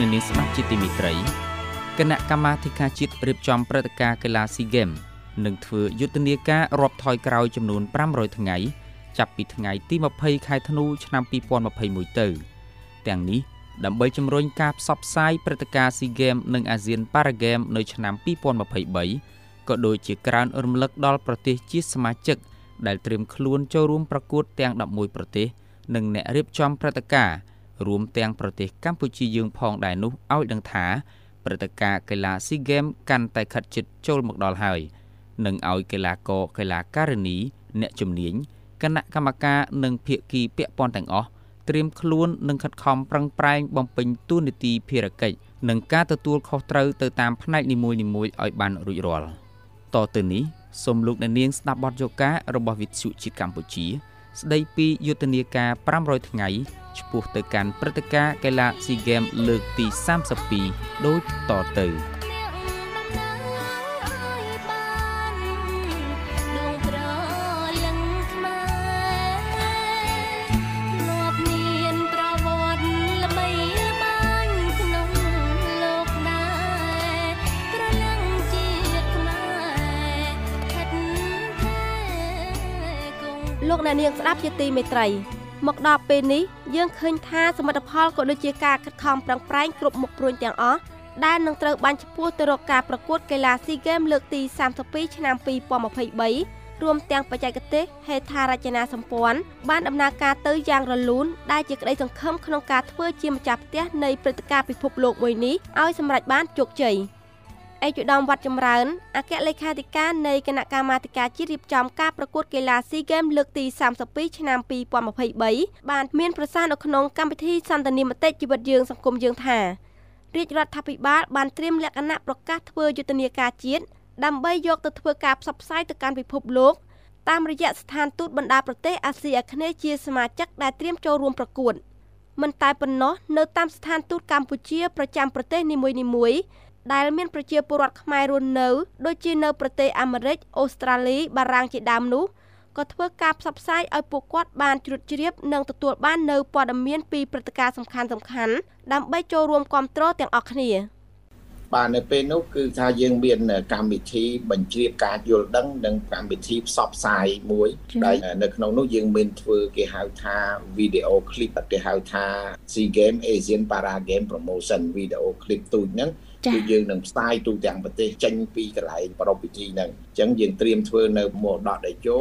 លោកអ្នកនាងស្ដាប់ជាទីមេត្រីគណៈកម្មាធិការជាតិរៀបចំព្រឹត្តិការណ៍កីឡាស៊ីហ្គេមនឹងធ្វើយុទ្ធនាការរាប់ថយក្រោយចំនួន500ថ្ងៃចាប់ពីថ្ងៃទី20ខែធ្នូឆ្នាំ2021ទៅទាំងនេះដើម្បីជំរុញការផ្សព្វផ្សាយព្រឹត្តិការណ៍ SEA Games និង ASEAN Para Games នៅឆ្នាំ2023ក៏ដូចជាក្រើនរំលឹកដល់ប្រទេសជាសមាជិកដែលត្រៀមខ្លួនចូលរួមប្រកួតទាំង11ប្រទេសនិងអ្នករៀបចំព្រឹត្តិការណ៍ រួមទាំងប្រទេសកម្ពុជាយើងផងដែរនោះឲ្យដឹងថាព្រឹត្តិការណ៍កីឡា SEA Games កាន់តែខិតជិតចូលមកដល់ហើយនិងឲ្យកីឡាករកីឡាការិនី អ្នកជំនាញគណៈកម្មការនិងភាគីពាក់ព័ន្ធទាំងអស់ត្រៀមខ្លួននិងខិតខំប្រឹងប្រែងបំពេញតួនាទីភារកិច្ចនិងការទទួលខុសត្រូវទៅតាមផ្នែកនីមួយៗឲ្យបានរួចរាល់តទៅនេះសូមលោកអ្នកនាងស្ដាប់បទយការបស់វិទ្យុជាតិកម្ពុជា ស្ដីពីយុទ្ធនាការ500ថ្ងៃឆ្ពោះទៅកាន់ព្រឹត្តិការណ៍កីឡា SEA Games លើកទី32ដូចតទៅ លោកអ្នកនាងស្ដាប់ជាទីមេត្រី មកដល់ពេលនេះយើងឃើញថាសមិទ្ធផលក៏ដូចជាការខិតខំប្រឹងប្រែងគ្រប់មុខព្រួញទាំងអស់ដែលនឹងត្រូវបានឈ្មោះទៅរកការប្រកួតកីឡា SEA Games លើកទី32ឆ្នាំ2023រួមទាំងបច្ចេកទេសហេដ្ឋារចនាសម្ព័ន្ធបានដំណើរការទៅយ៉ាងរលូនដែលជាក្តីសង្ឃឹមក្នុងការធ្វើជាម្ចាស់ផ្ទះនៃព្រឹត្តិការណ៍ពិភពលោកមួយនេះឲ្យសម្រេចបានជោគជ័យ។ ឯកឧត្តមវត្តចម្រើនអគ្គលេខាធិការនៃគណៈកម្មាធិការជាតិរៀបចំការប្រកួតកីឡា SEA Games លើកទី32ឆ្នាំ2023បានមានប្រសាសន៍នៅក្នុងកម្មវិធីសន្ទនាមតិជីវិតយើងសង្គមយើងថារាជរដ្ឋាភិបាលបានត្រៀមលក្ខណៈប្រកាសធ្វើយុទ្ធនាការជាតិដើម្បីយកទៅធ្វើការផ្សព្វផ្សាយទៅកាន់ពិភពលោកតាមរយៈស្ថានទូតបណ្ដាប្រទេសអាស៊ីអាគ្នេយ៍ជាសមាជិកដែលត្រៀមចូលរួមប្រកួតមិនតែប៉ុណ្ណោះនៅតាមស្ថានទូតកម្ពុជាប្រចាំប្រទេសនីមួយៗ ដែលមានប្រជាពលរដ្ឋខ្មែររស់នៅដូចជានៅប្រទេសអាមេរិកអូស្ត្រាលីបារាំងជាដើមនោះក៏ធ្វើការផ្សព្វផ្សាយឲ្យពួកគាត់បានជ្រាបជ្រាបនិងទទួលបាននៅព័ត៌មានពីព្រឹត្តិការណ៍សំខាន់សំខាន់ដើម្បីចូលរួមគ្រប់គ្រងទាំងអស់គ្នា បាទនៅពេលនោះគឺថាយើងមានកម្មវិធីបញ្ជ្រាបការយល់ដឹងនិងកម្មវិធីផ្សព្វផ្សាយមួយដែលនៅក្នុងនោះយើងមានធ្វើគេហៅថា video clip គេហៅថា SEA Game Asian Para Game Promotion video clip ទូចហ្នឹងគឺយើងនឹងផ្សាយទូទាំងប្រទេសចេញពីកន្លែងប្រពៃពិធីហ្នឹងអញ្ចឹងយើងត្រៀមធ្វើនៅមរតកដែលជោ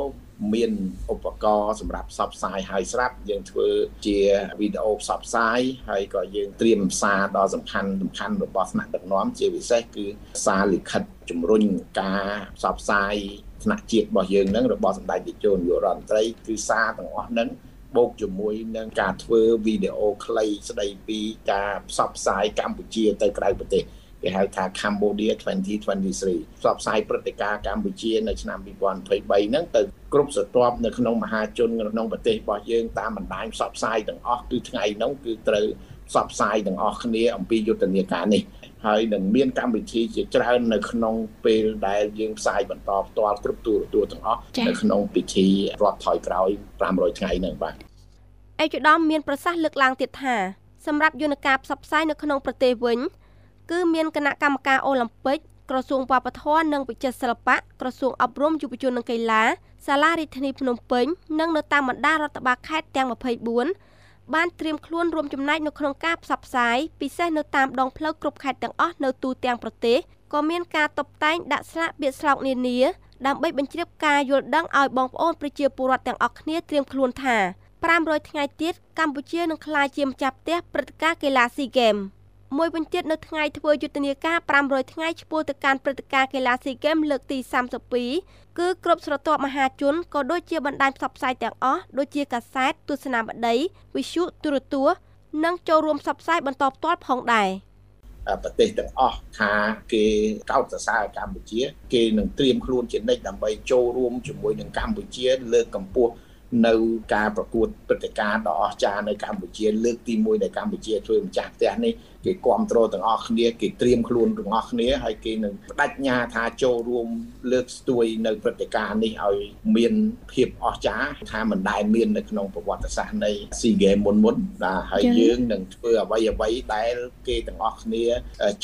មានឧបករណ៍សម្រាប់ផ្សព្វផ្សាយហើយស្រាប់យើងធ្វើជាវីដេអូផ្សព្វផ្សាយហើយក៏យើងត្រៀមសារដ៏សំខាន់សំខាន់របស់ថ្នាក់ដឹកនាំជាពិសេសគឺសារលិខិតជំរុញការផ្សព្វផ្សាយថ្នាក់ជាតិរបស់យើងនឹងរបស់សម្ដេចតេជោនាយករដ្ឋមន្ត្រីគឺសារទាំងអស់ហ្នឹងបូកជាមួយនឹងការធ្វើវីដេអូខ្លីស្ដីពីការផ្សព្វផ្សាយកម្ពុជាទៅក្រៅប្រទេសគេហៅថា Cambodia 2023ផ្សព្វផ្សាយព្រឹត្តិការណ៍កម្ពុជានៅឆ្នាំ2023ហ្នឹងទៅ គ្រប់ស្រទាប់នៅក្នុងមហាជនក្នុងប្រទេសរបស់យើងតាមបណ្ដាញផ្សព្វផ្សាយទាំងអស់គឺថ្ងៃហ្នឹងគឺត្រូវផ្សព្វផ្សាយទាំងអស់គ្នាអំពីយុទ្ធនាការនេះហើយនឹងមានកម្មវិធីជាច្រើននៅក្នុងពេលដែលយើងផ្សាយបន្តផ្ទាល់គ្រប់ទូរទស្សន៍ទាំងអស់នៅក្នុងពិធីរាប់ថយក្រោយ500ថ្ងៃហ្នឹងបាទឯកឧត្តមមានប្រសាសន៍លើកឡើងទៀតថាសម្រាប់យន្តការផ្សព្វផ្សាយនៅក្នុងប្រទេសវិញគឺមានគណៈកម្មការអូឡ িম্প ិក ក្រសួងវប្បធម៌និងវិចិត្រសិល្បៈក្រសួងអប់រំយុវជននិងកីឡាសាលារាជធានីភ្នំពេញនិងនៅតាមបណ្ដារដ្ឋបាលខេត្តទាំង24បានត្រៀមខ្លួនរួមចំណែកនៅក្នុងការផ្សព្វផ្សាយពិសេសនៅតាមដងផ្លូវគ្រប់ខេត្តទាំងអស់នៅទូទាំងប្រទេសក៏មានការតុបតែងដាក់ស្លាកពាក្យស្លោកនានាដើម្បីបញ្ជ្រាបការយល់ដឹងឲ្យបងប្អូនប្រជាពលរដ្ឋទាំងអស់គ្នាត្រៀមខ្លួនថា500ថ្ងៃទៀតកម្ពុជានឹងក្លាយជាម្ចាស់ផ្ទះព្រឹត្តិការណ៍កីឡាស៊ីហ្គេម មួយវិញទៀតនៅថ្ងៃធ្វើយុទ្ធនាការ500ថ្ងៃឆ្ពោះទៅកាន់ព្រឹត្តិការណ៍កីឡាស៊ីហ្គេមលើកទី32គឺគ្រប់ស្រទាប់មហាជនក៏ដូចជាបណ្ដាញផ្សព្វផ្សាយទាំងអស់ដូចជាកាសែតទស្សនាបតីវិទ្យុទូរទស្សន៍និងចូលរួមផ្សព្វផ្សាយបន្តផ្ទាល់ផងដែរប្រទេសទាំងអស់ថាគេកោតសរសើរកម្ពុជា គេនឹងត្រៀមខ្លួនជានិច្ចដើម្បីចូលរួមជាមួយនឹងកម្ពុជាលើកកម្ពស់ នៅការប្រកួតព្រឹត្តិការណ៍ដ៏អស្ចារ្យនៅកម្ពុជាលើកទី1ដែលកម្ពុជាធ្វើម្ចាស់ផ្ទះនេះគេគ្រប់គ្រងទាំងអស់គ្នាគេត្រៀមខ្លួនទាំងអស់គ្នាហើយគេនឹងបដិញ្ញាថាចូលរួមលើកស្ទួយនៅព្រឹត្តិការណ៍នេះឲ្យមានភាពអស្ចារ្យថាមិនដែលមាននៅក្នុងប្រវត្តិសាស្ត្រនៃ SEA Games មុនមុនបាទហើយយើងនឹងធ្វើអ្វីអ្វីដែលគេទាំងអស់គ្នា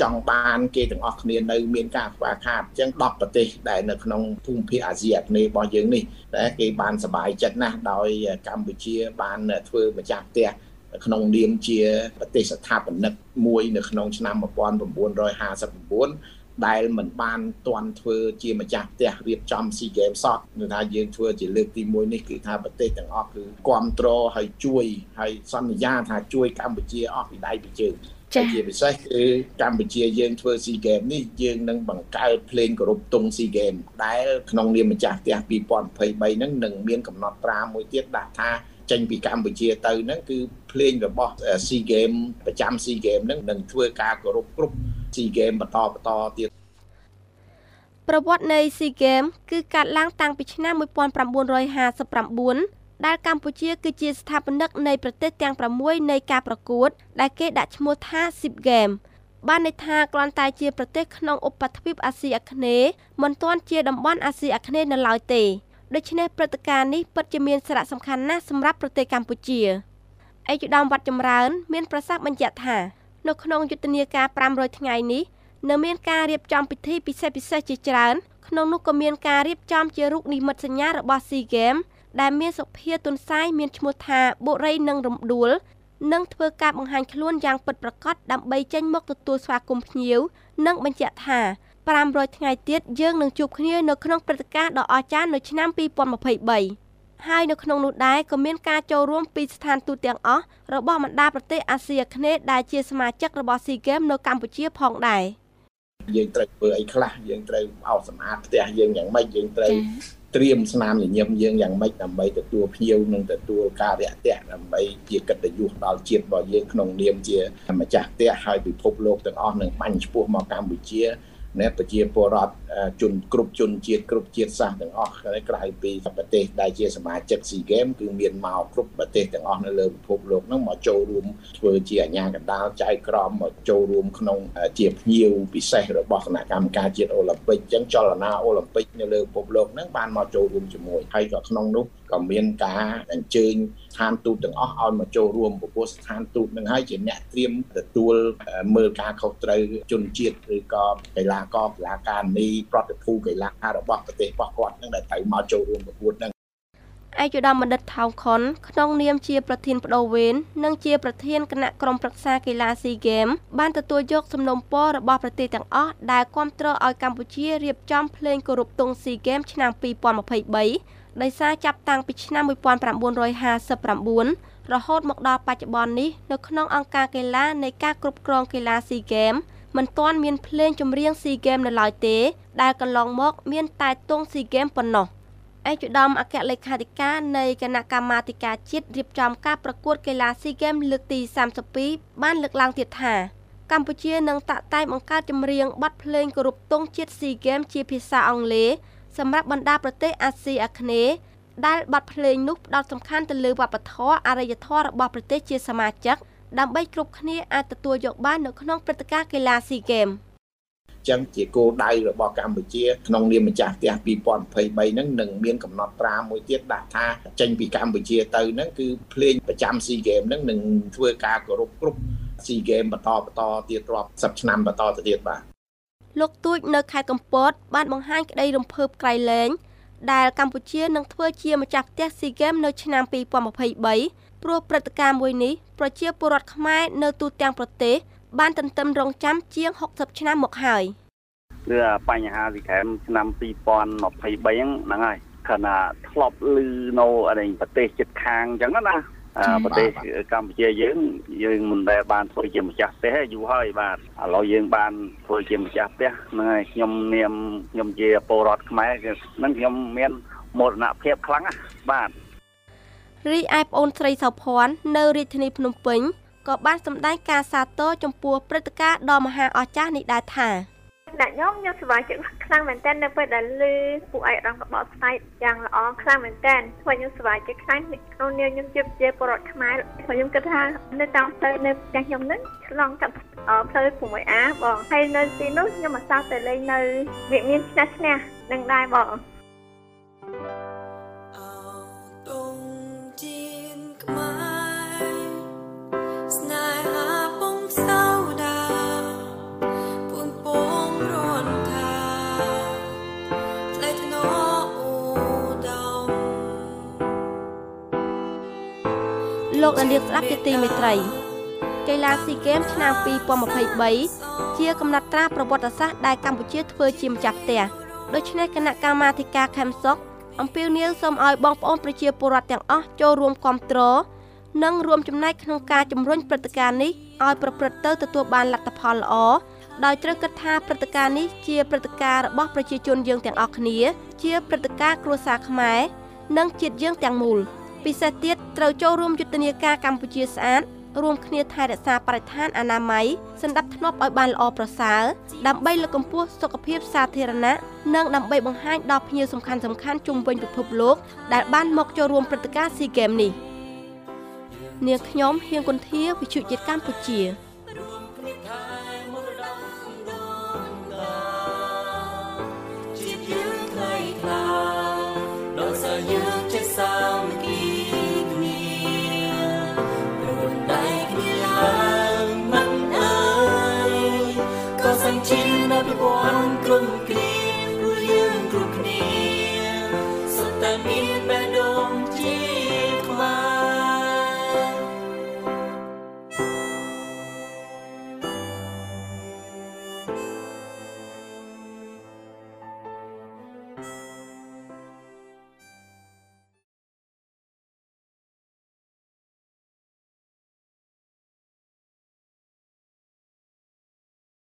ចង់បានគេទាំងអស់គ្នានៅមានការខ្វះខាតអញ្ចឹង10ប្រទេសដែលនៅក្នុងភូមិភាគអាស៊ីអាគ្នេយ៍របស់យើងនេះតែគេបានសប្បាយចិត្តណាស់ដោយកម្ពុជាបានធ្វើម្ចាស់ផ្ទះក្នុងនាមជាប្រទេសស្ថាបនិកមួយនៅក្នុងឆ្នាំ1959ដែលមិនបានទាន់ធ្វើជាម្ចាស់ផ្ទះរៀបចំ SEA Games សោះគឺថាយើងធ្វើជាលើកទី1នេះគឺថាប្រទេសទាំងអស់គឺគ្រប់គ្រងហើយជួយហើយសន្យាថាជួយកម្ពុជាអស់ពីដៃពីជើងចា ជាពិសេសគឺកម្ពុជាយើងធ្វើ SEA Games នេះយើងនឹងបង្កើតភ្លេងគោរពទង់ SEA Games ដែលក្នុងនាមម្ចាស់ផ្ទះ2023ហ្នឹងនឹងមានកំណត់ត្រាមួយទៀតដាក់ថាចេញពីកម្ពុជាទៅហ្នឹងគឺភ្លេងរបស់ SEA Games ប្រចាំ SEA Games ហ្នឹងនឹងធ្វើការគោរពគ្រប់ SEA Games បន្តបន្តទៀតប្រវត្តិនៃ SEA Games គឺកាត់ឡើងតាំងពីឆ្នាំ1959 ដែលកម្ពុជាគឺជាស្ថាបនិកនៃប្រទេសទាំង6នៃការប្រកួត ដែលគេដាក់ឈ្មោះថា SIP Game បានន័យថាគ្រាន់តែជាប្រទេសក្នុងឧបទ្វីបអាស៊ីអាគ្នេយ៍មិនទាន់ជាតំបន់អាស៊ីអាគ្នេយ៍នៅឡើយទេដូច្នេះព្រឹត្តិការណ៍នេះពិតជាមានសារៈសំខាន់ណាស់សម្រាប់ប្រទេសកម្ពុជាឯកឧត្តមវត្តចម្រើន មានប្រសាសន៍បញ្ជាក់ថានៅក្នុងយុទ្ធនាការ500ថ្ងៃនេះនៅមានការរៀបចំពិធីពិសេសពិសេសជាច្រើនក្នុងនោះក៏មានការរៀបចំជារូបនិមិត្តសញ្ញារបស់ SEA Games ដែលមានសុភាទុនសាយមានឈ្មោះថាបុរីនិងរំដួលនឹងធ្វើការបង្ហាញខ្លួនយ៉ាងពិតប្រាកដដើម្បីចេញមកទទួលស្វាគមន៍ភ្ញៀវនិងបញ្ជាក់ថា500ថ្ងៃទៀតយើងនឹងជួបគ្នានៅក្នុងព្រឹត្តិការណ៍ដ៏អស្ចារ្យនៅឆ្នាំ2023ហើយនៅក្នុងនោះដែរក៏មានការចូលរួមពីស្ថានទូតទាំងអស់របស់បណ្ដាប្រទេសអាស៊ីអាគ្នេយ៍ដែលជាសមាជិករបស់ SEA Games នៅកម្ពុជាផងដែរយើងត្រូវធ្វើអីខ្លះយើងត្រូវអោសសម្អាតផ្ទះយើងយ៉ាងម៉េចយើងត្រូវ ត្រៀមស្នាមញញឹមយើងយ៉ាងម៉េចដើម្បីទទួលភ្ញៀវនិងទទួលការរាក់ទាក់ដើម្បីជាកិត្តិយសដល់ជាតិរបស់យើងក្នុងនាមជាម្ចាស់ផ្ទះហើយពិភពលោកទាំងអស់នឹងបាញ់ឈ្មោះមកកម្ពុជា អ្នកប្រជាពលរដ្ឋជនគ្រប់ជនជាតិគ្រប់ជាតិសាសន៍ទាំងអស់ក្រៅពីប្រទេសដែលជាសមាជិក SEA Games គឺមានមកគ្រប់ប្រទេសទាំងអស់នៅលើពិភពលោកហ្នឹងមកចូលរួមធ្វើជាអាជ្ញាកណ្ដាលចៅក្រមមកចូលរួមក្នុងជាភ្ញៀវពិសេសរបស់គណៈកម្មការជាតិអូឡ িম্প ិកអញ្ចឹងចលនាអូឡ িম্প ិកនៅលើពិភពលោកហ្នឹងបានមកចូលរួមជាមួយហើយក៏ក្នុងនោះ ក៏មានការអញ្ជើញស្ថានទូតទាំងអស់ឲ្យមកចូលរួមពពោះស្ថានទូតនឹងហើយជាអ្នកត្រៀមទទួលមើលការខុសត្រូវជនជាតិឬក៏កីឡាករកីឡាកានីប្រតិភូកីឡារបស់ប្រទេសរបស់គាត់នឹងដែលត្រូវមកចូលរួមប្រកួតនឹងឯកឧត្តមបណ្ឌិតថោងខុនក្នុងនាមជាប្រធានបដូវវេននិងជាប្រធានគណៈក្រុមប្រឹក្សាកីឡាស៊ីហ្គេមបានទទួលយកសំណូមពររបស់ប្រទេសទាំងអស់ដែលគ្រប់គ្រងឲ្យកម្ពុជារៀបចំភ្លេងគោរពទង់ស៊ីហ្គេមឆ្នាំ2023 ដោយសារចាប់តាំងពីឆ្នាំ1959រហូតមកដល់បច្ចុប្បន្ននេះនៅក្នុងអង្គការកីឡានៃការគ្រប់គ្រងកីឡាស៊ីហ្គេមមិនទាន់មានភ្លេងចម្រៀងស៊ីហ្គេមនៅឡើយទេ ដែលកន្លងមក មានតែទង់ស៊ីហ្គេមប៉ុណ្ណោះឯកឧត្តមអគ្គលេខាធិការនៃគណៈកម្មាធិការជាតិរៀបចំការប្រកួតកីឡាស៊ីហ្គេមលើកទី32បានលើកឡើងទៀតថាកម្ពុជានឹងតាក់តែងបង្កើតចម្រៀងបទភ្លេងគោរពទង់ជាតិស៊ីហ្គេមជាភាសាអង់គ្លេស សម្រាប់បណ្ដាប្រទេសអាស៊ីអាគ្នេយ៍ដែលបទភ្លេងនោះផ្ដោតសំខាន់ទៅលើវប្បធម៌អរិយធម៌របស់ប្រទេសជាសមាជិកដើម្បីគ្រប់គ្នាអាចទទួលយកបាននៅក្នុងព្រឹត្តិការណ៍កីឡាស៊ីហ្គេមចឹងជាគោលដៅរបស់កម្ពុជាក្នុងនាមម្ចាស់ផ្ទះ2023ហ្នឹងនឹងមានកំណត់ត្រាមួយទៀតដាក់ថាចេញពីកម្ពុជាទៅហ្នឹងគឺភ្លេងប្រចាំ SEA Games ហ្នឹងនឹងធ្វើការគោរពគ្រប់ SEA Games បន្តបន្តទៀតរាប់10ឆ្នាំបន្តទៅទៀតបាទ លោកទូចនៅខេត្តកំពត បានបង្ហាញក្តីរំភើបក្រៃលែងដែលកម្ពុជានឹងធ្វើជាម្ចាស់ផ្ទះស៊ីហ្គេមនៅឆ្នាំ2023ព្រោះព្រឹត្តិការណ៍មួយនេះប្រជាពលរដ្ឋខ្មែរនៅទូទាំងប្រទេសបានទន្ទឹមរង់ចាំជាង60ឆ្នាំមកហើយគឺបញ្ហាស៊ីហ្គេមឆ្នាំ2023ហ្នឹងហើយខណៈធ្លាប់ឮនៅប្រទេសជិតខាងអញ្ចឹងណា ប្រទេសកម្ពុជាយើងយើងមិនដែលបានធ្វើជាម្ចាស់ផ្ទះយូរហើយបាទឥឡូវយើងបានធ្វើជាម្ចាស់ផ្ទះហ្នឹងហើយខ្ញុំនាមខ្ញុំជាពលរដ្ឋខ្មែរហ្នឹងខ្ញុំមានមោទនភាពខ្លាំងណាស់បាទរីឯប្អូនស្រីសៅភ័ណ្ឌនៅរាជធានីភ្នំពេញក៏បានសម្ដែងការសាទរចំពោះព្រឹត្តិការណ៍ដ៏មហាអស្ចារ្យនេះដែរថា អ្នកខ្ញុំខ្ញុំសប្បាយចិត្តខ្លាំងមែនទែននៅពេលដែលឮពួកឯកឧត្តមបកស្រាយយ៉ាងល្អខ្លាំងមែនទែនព្រោះខ្ញុំសប្បាយចិត្តខ្លាំងក្នុងនាមខ្ញុំជាប្រជាពលរដ្ឋខ្មែរព្រោះខ្ញុំគិតថានៅតាមផ្លូវនៅផ្ទះខ្ញុំហ្នឹងឆ្លងកាត់ផ្លូវ 6A បងហើយនៅទីនោះខ្ញុំមកសោតទៅលេងនៅវាមានឆ្នះឆ្នះនឹងដែរបង លោកនាងស្ដាប់ជាទីមេត្រីកីឡាស៊ីហ្គេមឆ្នាំ2023ជាកំណត់ត្រាប្រវត្តិសាស្ត្រដែលកម្ពុជាធ្វើជាម្ចាស់ផ្ទះដូច្នេះគណៈកម្មាធិការខេមសុកអំពាវនាវសូមឲ្យបងប្អូនប្រជាពលរដ្ឋទាំងអស់ចូលរួមគ្រប់គ្រងនិងរួមចំណែកក្នុងការជំរុញព្រឹត្តិការណ៍នេះឲ្យប្រព្រឹត្តទៅទទួលបានលទ្ធផលល្អដោយត្រូវគិតថាព្រឹត្តិការណ៍នេះជាព្រឹត្តិការណ៍របស់ប្រជាជនយើងទាំងអស់គ្នា ជាព្រឹត្តិការណ៍គ្រួសារខ្មែរនិងជាតិយើងទាំងមូល ពិសេសទៀតត្រូវចូលរួមយុទ្ធនាការកម្ពុជាស្អាតរួមគ្នាថែរក្សាបរិស្ថានអនាម័យសន្តិភាពឲ្យបានល្អប្រសើរដើម្បីលើកកម្ពស់សុខភាពសាធារណៈនិងដើម្បីបង្ហាញដល់ភ្ញៀវសំខាន់សំខាន់ជុំវិញពិភពលោកដែលបានមកចូលរួមព្រឹត្តិការណ៍ SEA Games នេះនាងខ្ញុំហៀងគុន្ធាវិទ្យុជាតិកម្ពុជា